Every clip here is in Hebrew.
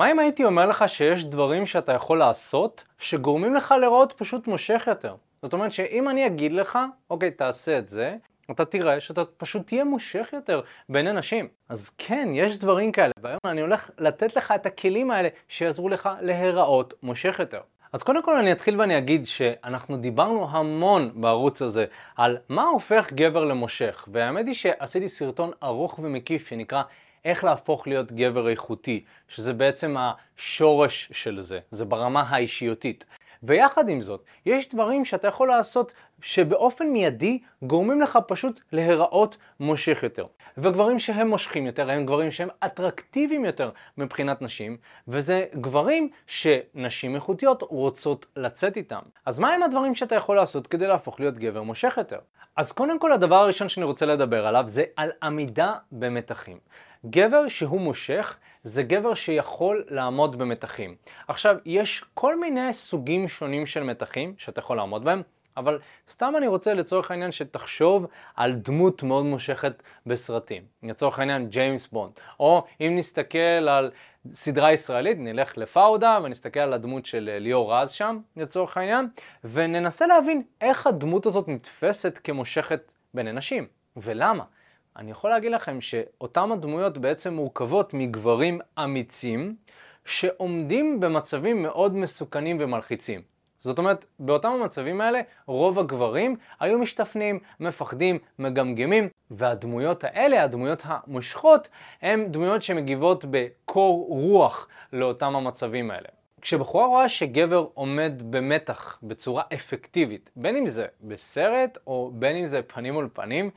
מה אם הייתי אומר לך שיש דברים שאתה יכול לעשות שגורמים לך לראות פשוט מושך יותר? זאת אומרת שאם אני אגיד לך, אוקיי, תעשה את זה, אתה תראה שאתה פשוט תהיה מושך יותר בין אנשים. אז כן, יש דברים כאלה, והיום אני הולך לתת לך את הכלים האלה שיעזרו לך להיראות מושך יותר. אז קודם כל אני אתחיל ואני אגיד שאנחנו דיברנו המון בערוץ הזה על מה הופך גבר למושך, והאמת היא שעשיתי סרטון ארוך ומקיף שנקרא איך להפוך להיות גבר איכותי, שזה בעצם השורש של זה, זה ברמה האישיותית. ויחד עם זאת, יש דברים שאתה יכול לעשות שבאופן מיידי גורמים לך פשוט להיראות מושך יותר. וגברים שהם מושכים יותר הם גברים שהם אטרקטיביים יותר מבחינת נשים, וזה גברים שנשים איכותיות רוצות לצאת איתם. אז מה הם הדברים שאתה יכול לעשות כדי להפוך להיות גבר מושך יותר? אז קודם כל הדבר הראשון שאני רוצה לדבר עליו זה על עמידה במתחים. גבר שהוא מושך זה גבר שיכול לעמוד במתחים. עכשיו, יש כל מיני סוגים שונים של מתחים שאתה יכול לעמוד בהם. אבל סתם אני רוצה לצורך העניין שתחשוב על דמות מאוד מושכת בסרטים. לצורך העניין ג'יימס בונד. או אם נסתכל על סדרה ישראלית, נלך לפאודה ונסתכל על הדמות של ליאור רז שם, לצורך העניין, וננסה להבין איך הדמות הזאת נתפסת כמושכת בין אנשים, ולמה. אני יכול להגיד לכם שאותן הדמויות בעצם מורכבות מגברים אמיצים שעומדים במצבים מאוד מסוכנים ומלחיצים. זאת אומרת, באותם המצבים האלה רוב הגברים היו משתפנים, מפחדים, מגמגמים, והדמויות האלה, הדמויות המושכות, הן דמויות שמגיבות בקור רוח לאותם המצבים האלה. כשבחורה רואה שגבר עומד במתח בצורה אפקטיבית, בין אם זה בסרט או בין אם זה פנים מול פנים,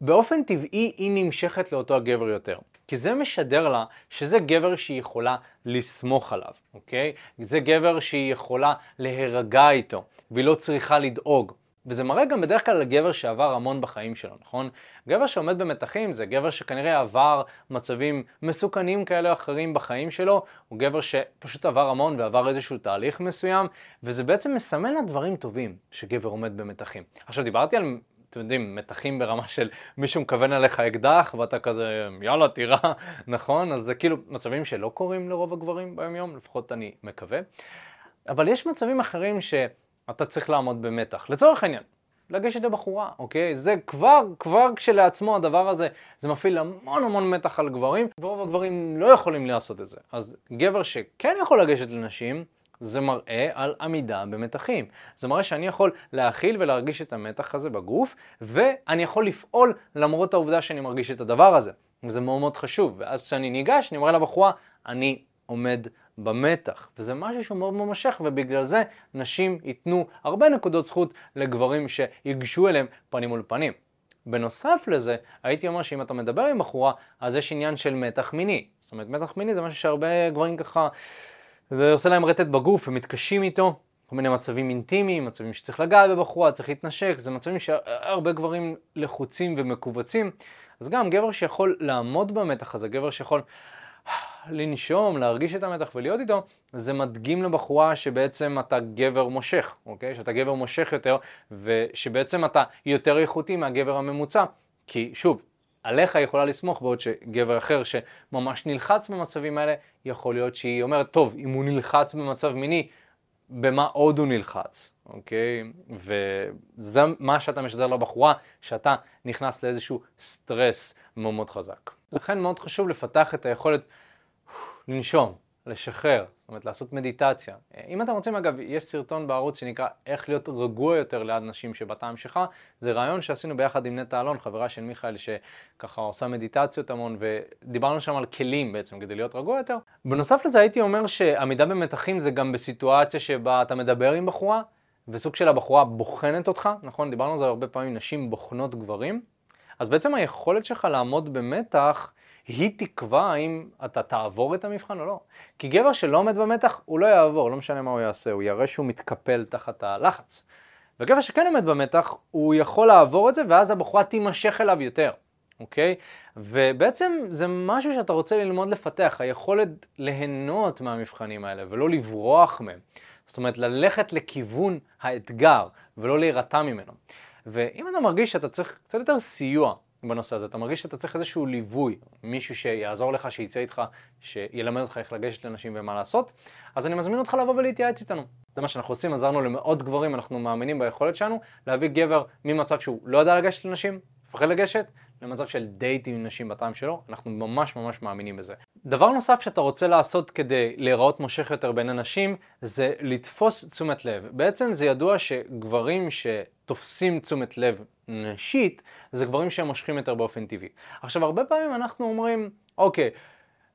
באופן טבעי היא נמשכת לאותו הגבר יותר. כי זה משדר לה שזה גבר שהיא יכולה לסמוך עליו, אוקיי? זה גבר שהיא יכולה להירגע איתו, והיא לא צריכה לדאוג. וזה מראה גם בדרך כלל על גבר שעבר המון בחיים שלו, נכון? גבר שעומד במתחים זה גבר שכנראה עבר מצבים מסוכנים כאלה או אחרים בחיים שלו, הוא גבר שפשוט עבר המון ועבר איזשהו תהליך מסוים, וזה בעצם מסמן לדברים טובים שגבר עומד במתחים. עכשיו דיברתי על אתם יודעים, מתחים ברמה של מישהו מכוון עליך אקדח ואתה כזה, יאללה, תירה, נכון? אז זה כאילו מצבים שלא קורים לרוב הגברים ביום יום, לפחות אני מקווה. אבל יש מצבים אחרים שאתה צריך לעמוד במתח. לצורך העניין, לגשת לבחורה, אוקיי? זה כבר, כבר כשלעצמו הדבר הזה, זה מפעיל המון המון מתח על גברים, ורוב הגברים לא יכולים לעשות את זה. אז גבר שכן יכול לגשת לנשים, זה מראה על עמידה במתחים. זה מראה שאני יכול להכיל ולהרגיש את המתח הזה בגוף, ואני יכול לפעול למרות העובדה שאני מרגיש את הדבר הזה. וזה מאוד מאוד חשוב. ואז כשאני ניגש, אני אומר לבחורה, אני עומד במתח. וזה משהו שהוא מאוד ממשך, ובגלל זה נשים ייתנו הרבה נקודות זכות לגברים שיגשו אליהם פנים מול פנים. בנוסף לזה, הייתי אומר שאם אתה מדבר עם בחורה, אז יש עניין של מתח מיני. זאת אומרת, מתח מיני זה משהו שהרבה גברים ככה... זה עושה להם רטט בגוף, הם מתקשים איתו, כל מיני מצבים אינטימיים, מצבים שצריך לגעת בבחורה, צריך להתנשק, זה מצבים שהרבה גברים לחוצים ומכווצים. אז גם גבר שיכול לעמוד במתח הזה, גבר שיכול לנשום, להרגיש את המתח ולהיות איתו, זה מדגים לבחורה שבעצם אתה גבר מושך, אוקיי? שאתה גבר מושך יותר, ושבעצם אתה יותר איכותי מהגבר הממוצע. כי שוב, עליך יכולה לסמוך, בעוד שגבר אחר שממש נלחץ במצבים האלה, יכול להיות שהיא אומרת, טוב, אם הוא נלחץ במצב מיני, במה עוד הוא נלחץ, אוקיי? וזה מה שאתה משדר לבחורה, שאתה נכנס לאיזשהו סטרס מאוד מאוד חזק. לכן מאוד חשוב לפתח את היכולת לנשום, לשחרר, זאת אומרת לעשות מדיטציה. אם אתם רוצים אגב, יש סרטון בערוץ שנקרא איך להיות רגוע יותר ליד נשים שבטעם שלך, זה רעיון שעשינו ביחד עם נטע אלון, חברה של מיכאל שככה עושה מדיטציות המון, ודיברנו שם על כלים בעצם כדי להיות רגוע יותר. בנוסף לזה הייתי אומר שעמידה במתחים זה גם בסיטואציה שבה אתה מדבר עם בחורה, וסוג של הבחורה בוחנת אותך, נכון? דיברנו על זה הרבה פעמים, נשים בוחנות גברים. אז בעצם היכולת שלך לעמוד במתח היא תקבע האם אתה תעבור את המבחן או לא. כי גבר שלא עומד במתח, הוא לא יעבור, לא משנה מה הוא יעשה, הוא יראה שהוא מתקפל תחת הלחץ. וגבר שכן עומד במתח, הוא יכול לעבור את זה, ואז הבחורה תימשך אליו יותר, אוקיי? ובעצם זה משהו שאתה רוצה ללמוד לפתח, היכולת ליהנות מהמבחנים האלה, ולא לברוח מהם. זאת אומרת, ללכת לכיוון האתגר, ולא להירתע ממנו. ואם אתה מרגיש שאתה צריך קצת יותר סיוע בנושא הזה, אתה מרגיש שאתה צריך איזשהו ליווי, מישהו שיעזור לך, שיצא איתך, שילמד אותך איך לגשת לאנשים ומה לעשות, אז אני מזמין אותך לבוא ולהתייעץ איתנו. זה מה שאנחנו עושים, עזרנו למאות גברים, אנחנו מאמינים ביכולת שלנו להביא גבר ממצב שהוא לא יודע לגשת לנשים, מפחד לגשת, למצב של דייט עם נשים בטעם שלו, אנחנו ממש ממש מאמינים בזה. דבר נוסף שאתה רוצה לעשות כדי להיראות מושך יותר בין אנשים, זה לתפוס תשומת לב. בעצם זה ידוע שגברים שתופסים תשומת לב נשית, זה גברים שהם מושכים יותר באופן טבעי. עכשיו, הרבה פעמים אנחנו אומרים, אוקיי,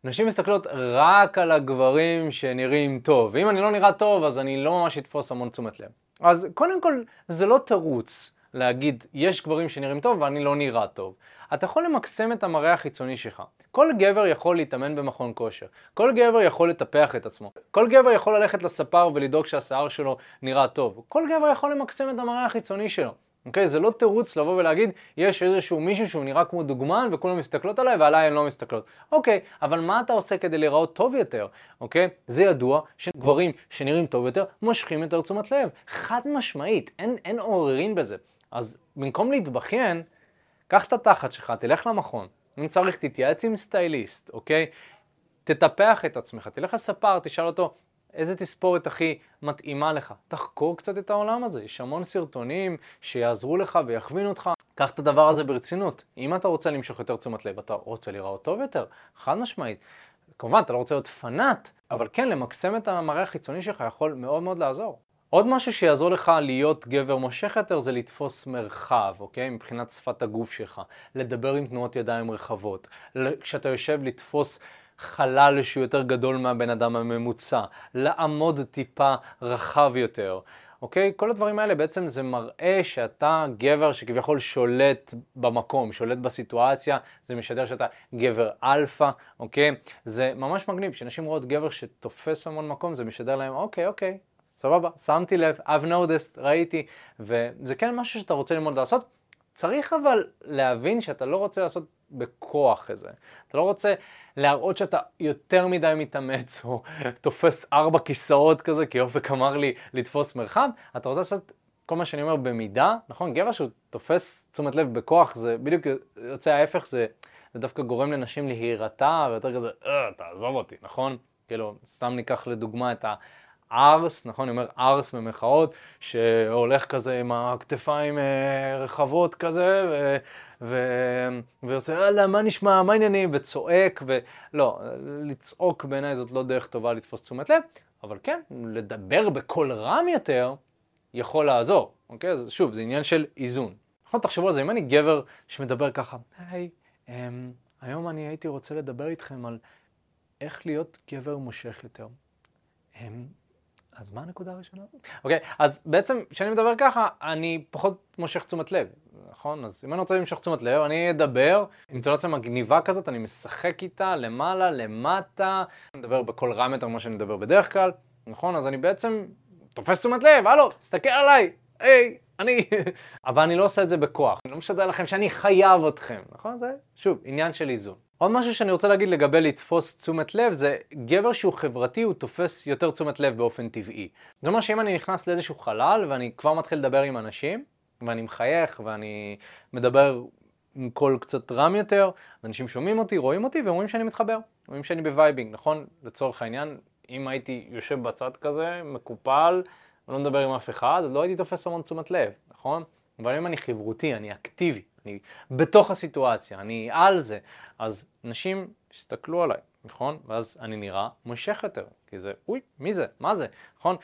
נשים מסתכלות רק על הגברים שנראים טוב, ואם אני לא נראה טוב, אז אני לא ממש אתפוס המון תשומת לב. אז קודם כל, זה לא תירוץ. להגיד, יש גברים שנראים טוב ואני לא נראה טוב. אתה יכול למקסם את המראה החיצוני שלך. כל גבר יכול להתאמן במכון כושר. כל גבר יכול לטפח את עצמו. כל גבר יכול ללכת לספר ולדאוג שהשיער שלו נראה טוב. כל גבר יכול למקסם את המראה החיצוני שלו. אוקיי? זה לא תירוץ לבוא ולהגיד, יש איזשהו מישהו שהוא נראה כמו דוגמן וכולם מסתכלות עליי ועליי הן לא מסתכלות. אוקיי, אבל מה אתה עושה כדי להיראות טוב יותר? אוקיי? זה ידוע שגברים שנראים טוב יותר מושכים יותר תשומת לב. חד משמעית, אין, אין עוררין בזה. אז במקום להתבכיין, קח את התחת שלך, תלך למכון. אם צריך, תתייעץ עם סטייליסט, אוקיי? תטפח את עצמך, תלך לספר, תשאל אותו איזה תספורת הכי מתאימה לך. תחקור קצת את העולם הזה, יש המון סרטונים שיעזרו לך ויכווינו אותך. קח את הדבר הזה ברצינות. אם אתה רוצה למשוך יותר תשומת לב, אתה רוצה להיראות טוב יותר, חד משמעית. כמובן, אתה לא רוצה להיות פנאט, אבל כן, למקסם את המראה החיצוני שלך יכול מאוד מאוד לעזור. עוד משהו שיעזור לך להיות גבר מושך יותר זה לתפוס מרחב, אוקיי? מבחינת שפת הגוף שלך, לדבר עם תנועות ידיים רחבות, כשאתה יושב לתפוס חלל שהוא יותר גדול מהבן אדם הממוצע, לעמוד טיפה רחב יותר, אוקיי? כל הדברים האלה בעצם זה מראה שאתה גבר שכביכול שולט במקום, שולט בסיטואציה, זה משדר שאתה גבר אלפא, אוקיי? זה ממש מגניב, כשנשים רואות גבר שתופס המון מקום, זה משדר להם, אוקיי, אוקיי, סבבה, שמתי לב, I've noticed, ראיתי, וזה כן משהו שאתה רוצה ללמוד לעשות. צריך אבל להבין שאתה לא רוצה לעשות בכוח את זה. אתה לא רוצה להראות שאתה יותר מדי מתאמץ או תופס ארבע כיסאות כזה, כי אופק אמר לי לתפוס מרחב, אתה רוצה לעשות כל מה שאני אומר במידה, נכון? גבר שהוא תופס תשומת לב בכוח, זה בדיוק יוצא ההפך, זה, זה דווקא גורם לנשים להירתע ויותר כזה, אה, תעזוב אותי, נכון? כאילו, סתם ניקח לדוגמה את ה... ארס, נכון, אני אומר ארס במחאות, שהולך כזה עם הכתפיים אה, רחבות כזה, ו, ו, ועושה, יאללה, מה נשמע, מה העניינים, וצועק, ולא, לצעוק בעיניי זאת לא דרך טובה לתפוס תשומת לב, אבל כן, לדבר בקול רם יותר, יכול לעזור, אוקיי? אז שוב, זה עניין של איזון. נכון, תחשבו על זה, אם אני גבר שמדבר ככה, היי, um, היום אני הייתי רוצה לדבר איתכם על איך להיות גבר מושך יותר. אז מה הנקודה הראשונה? אוקיי, okay, אז בעצם כשאני מדבר ככה, אני פחות מושך תשומת לב, נכון? אז אם אני רוצה למשוך תשומת לב, אני אדבר עם אינטונציה מגניבה כזאת, אני משחק איתה למעלה, למטה, אני מדבר בקול רם יותר ממה שאני מדבר בדרך כלל, נכון? אז אני בעצם תופס תשומת לב, הלו, תסתכל עליי, היי, אני... אבל אני לא עושה את זה בכוח, אני לא משדר לכם שאני חייב אתכם, נכון? זה, שוב, עניין של איזון. עוד משהו שאני רוצה להגיד לגבי לתפוס תשומת לב זה גבר שהוא חברתי הוא תופס יותר תשומת לב באופן טבעי. זאת אומרת שאם אני נכנס לאיזשהו חלל ואני כבר מתחיל לדבר עם אנשים ואני מחייך ואני מדבר עם קול קצת רם יותר, אנשים שומעים אותי, רואים אותי ואומרים שאני מתחבר, אומרים שאני ב vibing, נכון? לצורך העניין, אם הייתי יושב בצד כזה, מקופל, ולא מדבר עם אף אחד, אז לא הייתי תופס המון תשומת לב, נכון? אבל אם אני חברותי, אני אקטיבי, אני בתוך הסיטואציה, אני על זה, אז נשים הסתכלו עליי, נכון? ואז אני נראה מושך יותר, כי זה, אוי, מי זה? מה זה? נכון?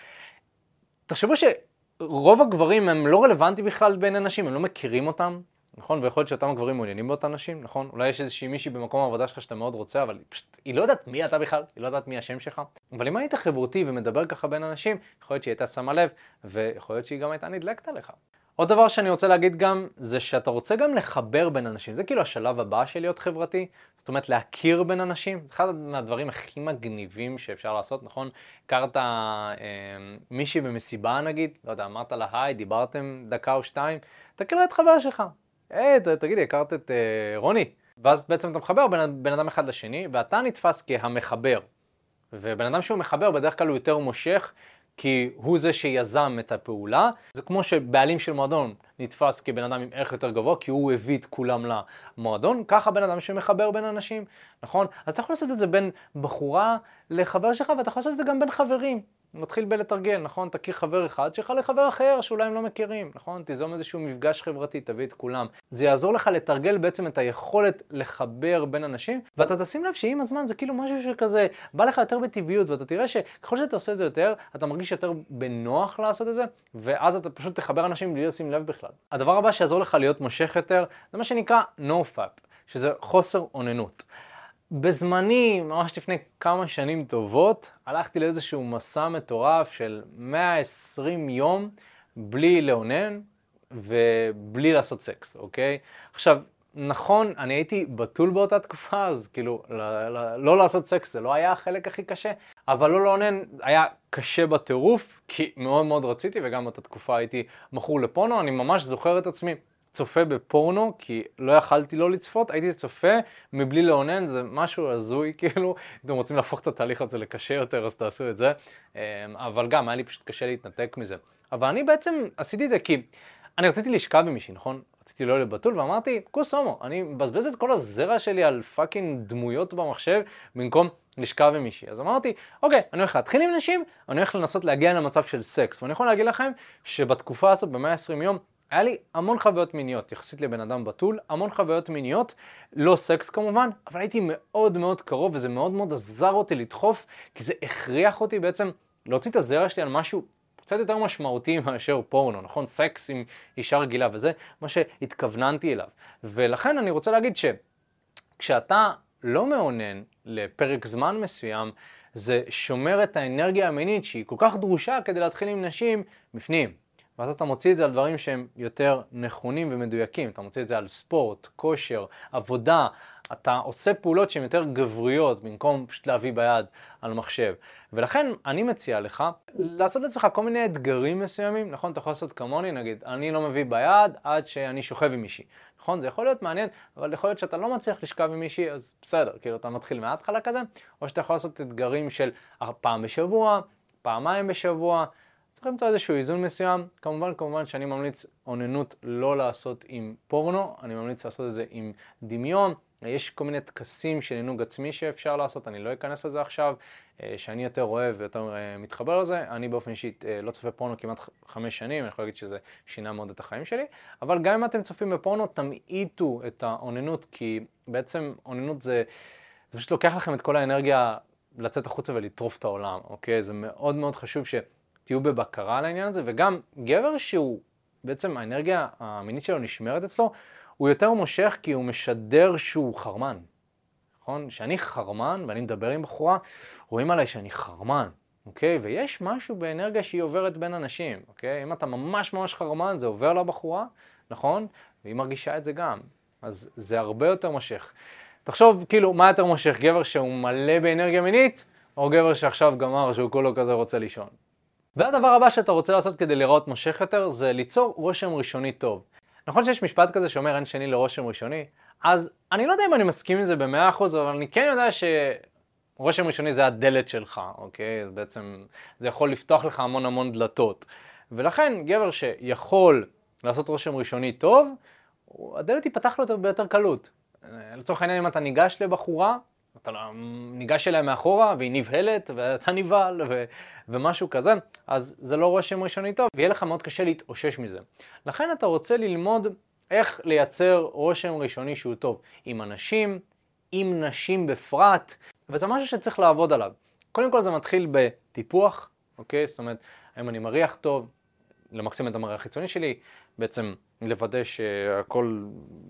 תחשבו שרוב הגברים הם לא רלוונטיים בכלל בין אנשים, הם לא מכירים אותם, נכון? ויכול להיות שאותם הגברים מעוניינים באותן נשים, נכון? אולי יש איזושהי מישהי במקום העבודה שלך שאתה מאוד רוצה, אבל פשוט, היא לא יודעת מי אתה בכלל, היא לא יודעת מי השם שלך. אבל אם היית חברותי ומדבר ככה בין אנשים, יכול להיות שהיא הייתה שמה לב, ויכול להיות שהיא גם הייתה נדלקת עליך. עוד דבר שאני רוצה להגיד גם, זה שאתה רוצה גם לחבר בין אנשים. זה כאילו השלב הבא של להיות חברתי, זאת אומרת להכיר בין אנשים. זה אחד מהדברים הכי מגניבים שאפשר לעשות, נכון? הכרת אה, מישהי במסיבה נגיד, לא יודע, אמרת לה היי, דיברתם דקה או שתיים, תכיר את חבר שלך. היי, תגידי, הכרת את אה, רוני? ואז בעצם אתה מחבר בין, בין אדם אחד לשני, ואתה נתפס כהמחבר. ובן אדם שהוא מחבר, בדרך כלל הוא יותר מושך, כי הוא זה שיזם את הפעולה. זה כמו שבעלים של מועדון נתפס כבן אדם עם ערך יותר גבוה, כי הוא הביא את כולם למועדון, ככה בן אדם שמחבר בין אנשים, נכון? אז אתה יכול לעשות את זה בין בחורה לחבר שלך, ואתה יכול לעשות את זה גם בין חברים. מתחיל בלתרגל, נכון? תכיר חבר אחד שלך לחבר אחר שאולי הם לא מכירים, נכון? תיזום איזשהו מפגש חברתי, תביא את כולם. זה יעזור לך לתרגל בעצם את היכולת לחבר בין אנשים, ואתה תשים לב שעם הזמן זה כאילו משהו שכזה בא לך יותר בטבעיות, ואתה תראה שככל שאתה עושה את זה יותר, אתה מרגיש יותר בנוח לעשות את זה, ואז אתה פשוט תחבר אנשים בלי לשים לב בכלל. הדבר הבא שיעזור לך להיות מושך יותר, זה מה שנקרא NoFap, שזה חוסר אוננות. בזמני, ממש לפני כמה שנים טובות, הלכתי לאיזשהו מסע מטורף של 120 יום בלי לאונן ובלי לעשות סקס, אוקיי? עכשיו, נכון, אני הייתי בתול באותה תקופה, אז כאילו, לא, לא, לעשות סקס זה לא היה החלק הכי קשה, אבל לא לאונן היה קשה בטירוף, כי מאוד מאוד רציתי, וגם באותה תקופה הייתי מכור לפונו, אני ממש זוכר את עצמי צופה בפורנו, כי לא יכלתי לא לצפות, הייתי צופה מבלי לאונן, זה משהו הזוי, כאילו, אם אתם רוצים להפוך את התהליך הזה לקשה יותר, אז תעשו את זה, אמ, אבל גם, היה לי פשוט קשה להתנתק מזה. אבל אני בעצם עשיתי את זה כי אני רציתי לשכב עם מישהי, נכון? רציתי לא להיות בתול, ואמרתי, כוס אומו, אני מבזבז את כל הזרע שלי על fucking דמויות במחשב, במקום לשכב עם מישהי. אז אמרתי, אוקיי, אני הולך להתחיל עם נשים, אני הולך לנסות להגיע למצב של סקס. ואני יכול להגיד לכם שבתקופה הזאת, ב-120 יום, היה לי המון חוויות מיניות, יחסית לבן אדם בתול, המון חוויות מיניות, לא סקס כמובן, אבל הייתי מאוד מאוד קרוב וזה מאוד מאוד עזר אותי לדחוף, כי זה הכריח אותי בעצם להוציא את הזרע שלי על משהו קצת יותר משמעותי מאשר פורנו, נכון? סקס עם אישה רגילה וזה מה שהתכווננתי אליו. ולכן אני רוצה להגיד שכשאתה לא מאונן לפרק זמן מסוים, זה שומר את האנרגיה המינית שהיא כל כך דרושה כדי להתחיל עם נשים בפנים. ואז אתה מוציא את זה על דברים שהם יותר נכונים ומדויקים. אתה מוציא את זה על ספורט, כושר, עבודה. אתה עושה פעולות שהן יותר גבריות במקום פשוט להביא ביד על מחשב. ולכן אני מציע לך לעשות לעצמך כל מיני אתגרים מסוימים. נכון, אתה יכול לעשות כמוני, נגיד, אני לא מביא ביד עד שאני שוכב עם מישהי. נכון, זה יכול להיות מעניין, אבל יכול להיות שאתה לא מצליח לשכב עם מישהי, אז בסדר, כאילו אתה מתחיל מההתחלה כזה, או שאתה יכול לעשות אתגרים של פעם בשבוע, פעמיים בשבוע. צריך למצוא איזשהו איזון מסוים. כמובן, כמובן שאני ממליץ אוננות לא לעשות עם פורנו, אני ממליץ לעשות את זה עם דמיון. יש כל מיני טקסים של עינוג עצמי שאפשר לעשות, אני לא אכנס לזה עכשיו, אה, שאני יותר אוהב ויותר אה, מתחבר לזה. אני באופן אישי אה, לא צופה פורנו כמעט חמש שנים, אני יכול להגיד שזה שינה מאוד את החיים שלי, אבל גם אם אתם צופים בפורנו, תמעיטו את האוננות, כי בעצם אוננות זה, זה פשוט לוקח לכם את כל האנרגיה לצאת החוצה ולטרוף את העולם, אוקיי? זה מאוד מאוד חשוב ש... תהיו בבקרה על העניין הזה, וגם גבר שהוא, בעצם האנרגיה המינית שלו נשמרת אצלו, הוא יותר מושך כי הוא משדר שהוא חרמן. נכון? כשאני חרמן ואני מדבר עם בחורה, רואים עליי שאני חרמן, אוקיי? ויש משהו באנרגיה שהיא עוברת בין אנשים, אוקיי? אם אתה ממש ממש חרמן, זה עובר לבחורה, נכון? והיא מרגישה את זה גם. אז זה הרבה יותר מושך. תחשוב, כאילו, מה יותר מושך, גבר שהוא מלא באנרגיה מינית, או גבר שעכשיו גמר שהוא כולו כזה רוצה לישון? והדבר הבא שאתה רוצה לעשות כדי לראות מושך יותר זה ליצור רושם ראשוני טוב. נכון שיש משפט כזה שאומר אין שני לרושם ראשוני, אז אני לא יודע אם אני מסכים עם זה במאה אחוז, אבל אני כן יודע שרושם ראשוני זה הדלת שלך, אוקיי? בעצם זה יכול לפתוח לך המון המון דלתות. ולכן גבר שיכול לעשות רושם ראשוני טוב, הדלת תיפתח לו יותר ביותר קלות. לצורך העניין אם אתה ניגש לבחורה, אתה ניגש אליה מאחורה והיא נבהלת ואתה נבהל ו, ומשהו כזה, אז זה לא רושם ראשוני טוב, ויהיה לך מאוד קשה להתאושש מזה. לכן אתה רוצה ללמוד איך לייצר רושם ראשוני שהוא טוב עם אנשים, עם נשים בפרט, וזה משהו שצריך לעבוד עליו. קודם כל זה מתחיל בטיפוח, אוקיי? זאת אומרת, האם אני מריח טוב, למקסם את המראה החיצוני שלי, בעצם לוודא שהכל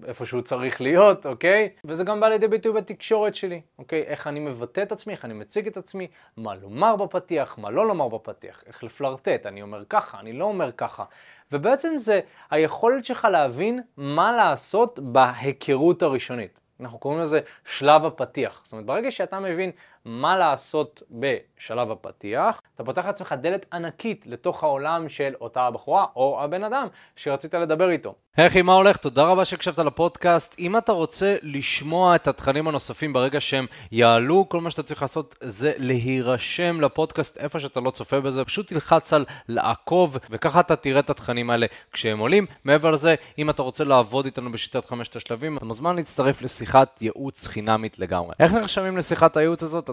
איפה שהוא צריך להיות, אוקיי? וזה גם בא לידי ביטוי בתקשורת שלי, אוקיי? איך אני מבטא את עצמי, איך אני מציג את עצמי, מה לומר בפתיח, מה לא לומר בפתיח, איך לפלרטט, אני אומר ככה, אני לא אומר ככה. ובעצם זה היכולת שלך להבין מה לעשות בהיכרות הראשונית. אנחנו קוראים לזה שלב הפתיח. זאת אומרת, ברגע שאתה מבין מה לעשות בשלב הפתיח, אתה פותח לעצמך דלת ענקית לתוך העולם של אותה הבחורה או הבן אדם שרצית לדבר איתו. היי מה הולך? תודה רבה שהקשבת לפודקאסט. אם אתה רוצה לשמוע את התכנים הנוספים ברגע שהם יעלו, כל מה שאתה צריך לעשות זה להירשם לפודקאסט איפה שאתה לא צופה בזה, פשוט תלחץ על לעקוב, וככה אתה תראה את התכנים האלה כשהם עולים. מעבר לזה, אם אתה רוצה לעבוד איתנו בשיטת חמשת השלבים, אתה מוזמן להצטרף לשיחת ייעוץ חינמית לגמרי. איך נרשמים לשיחת הייעוץ הזאת?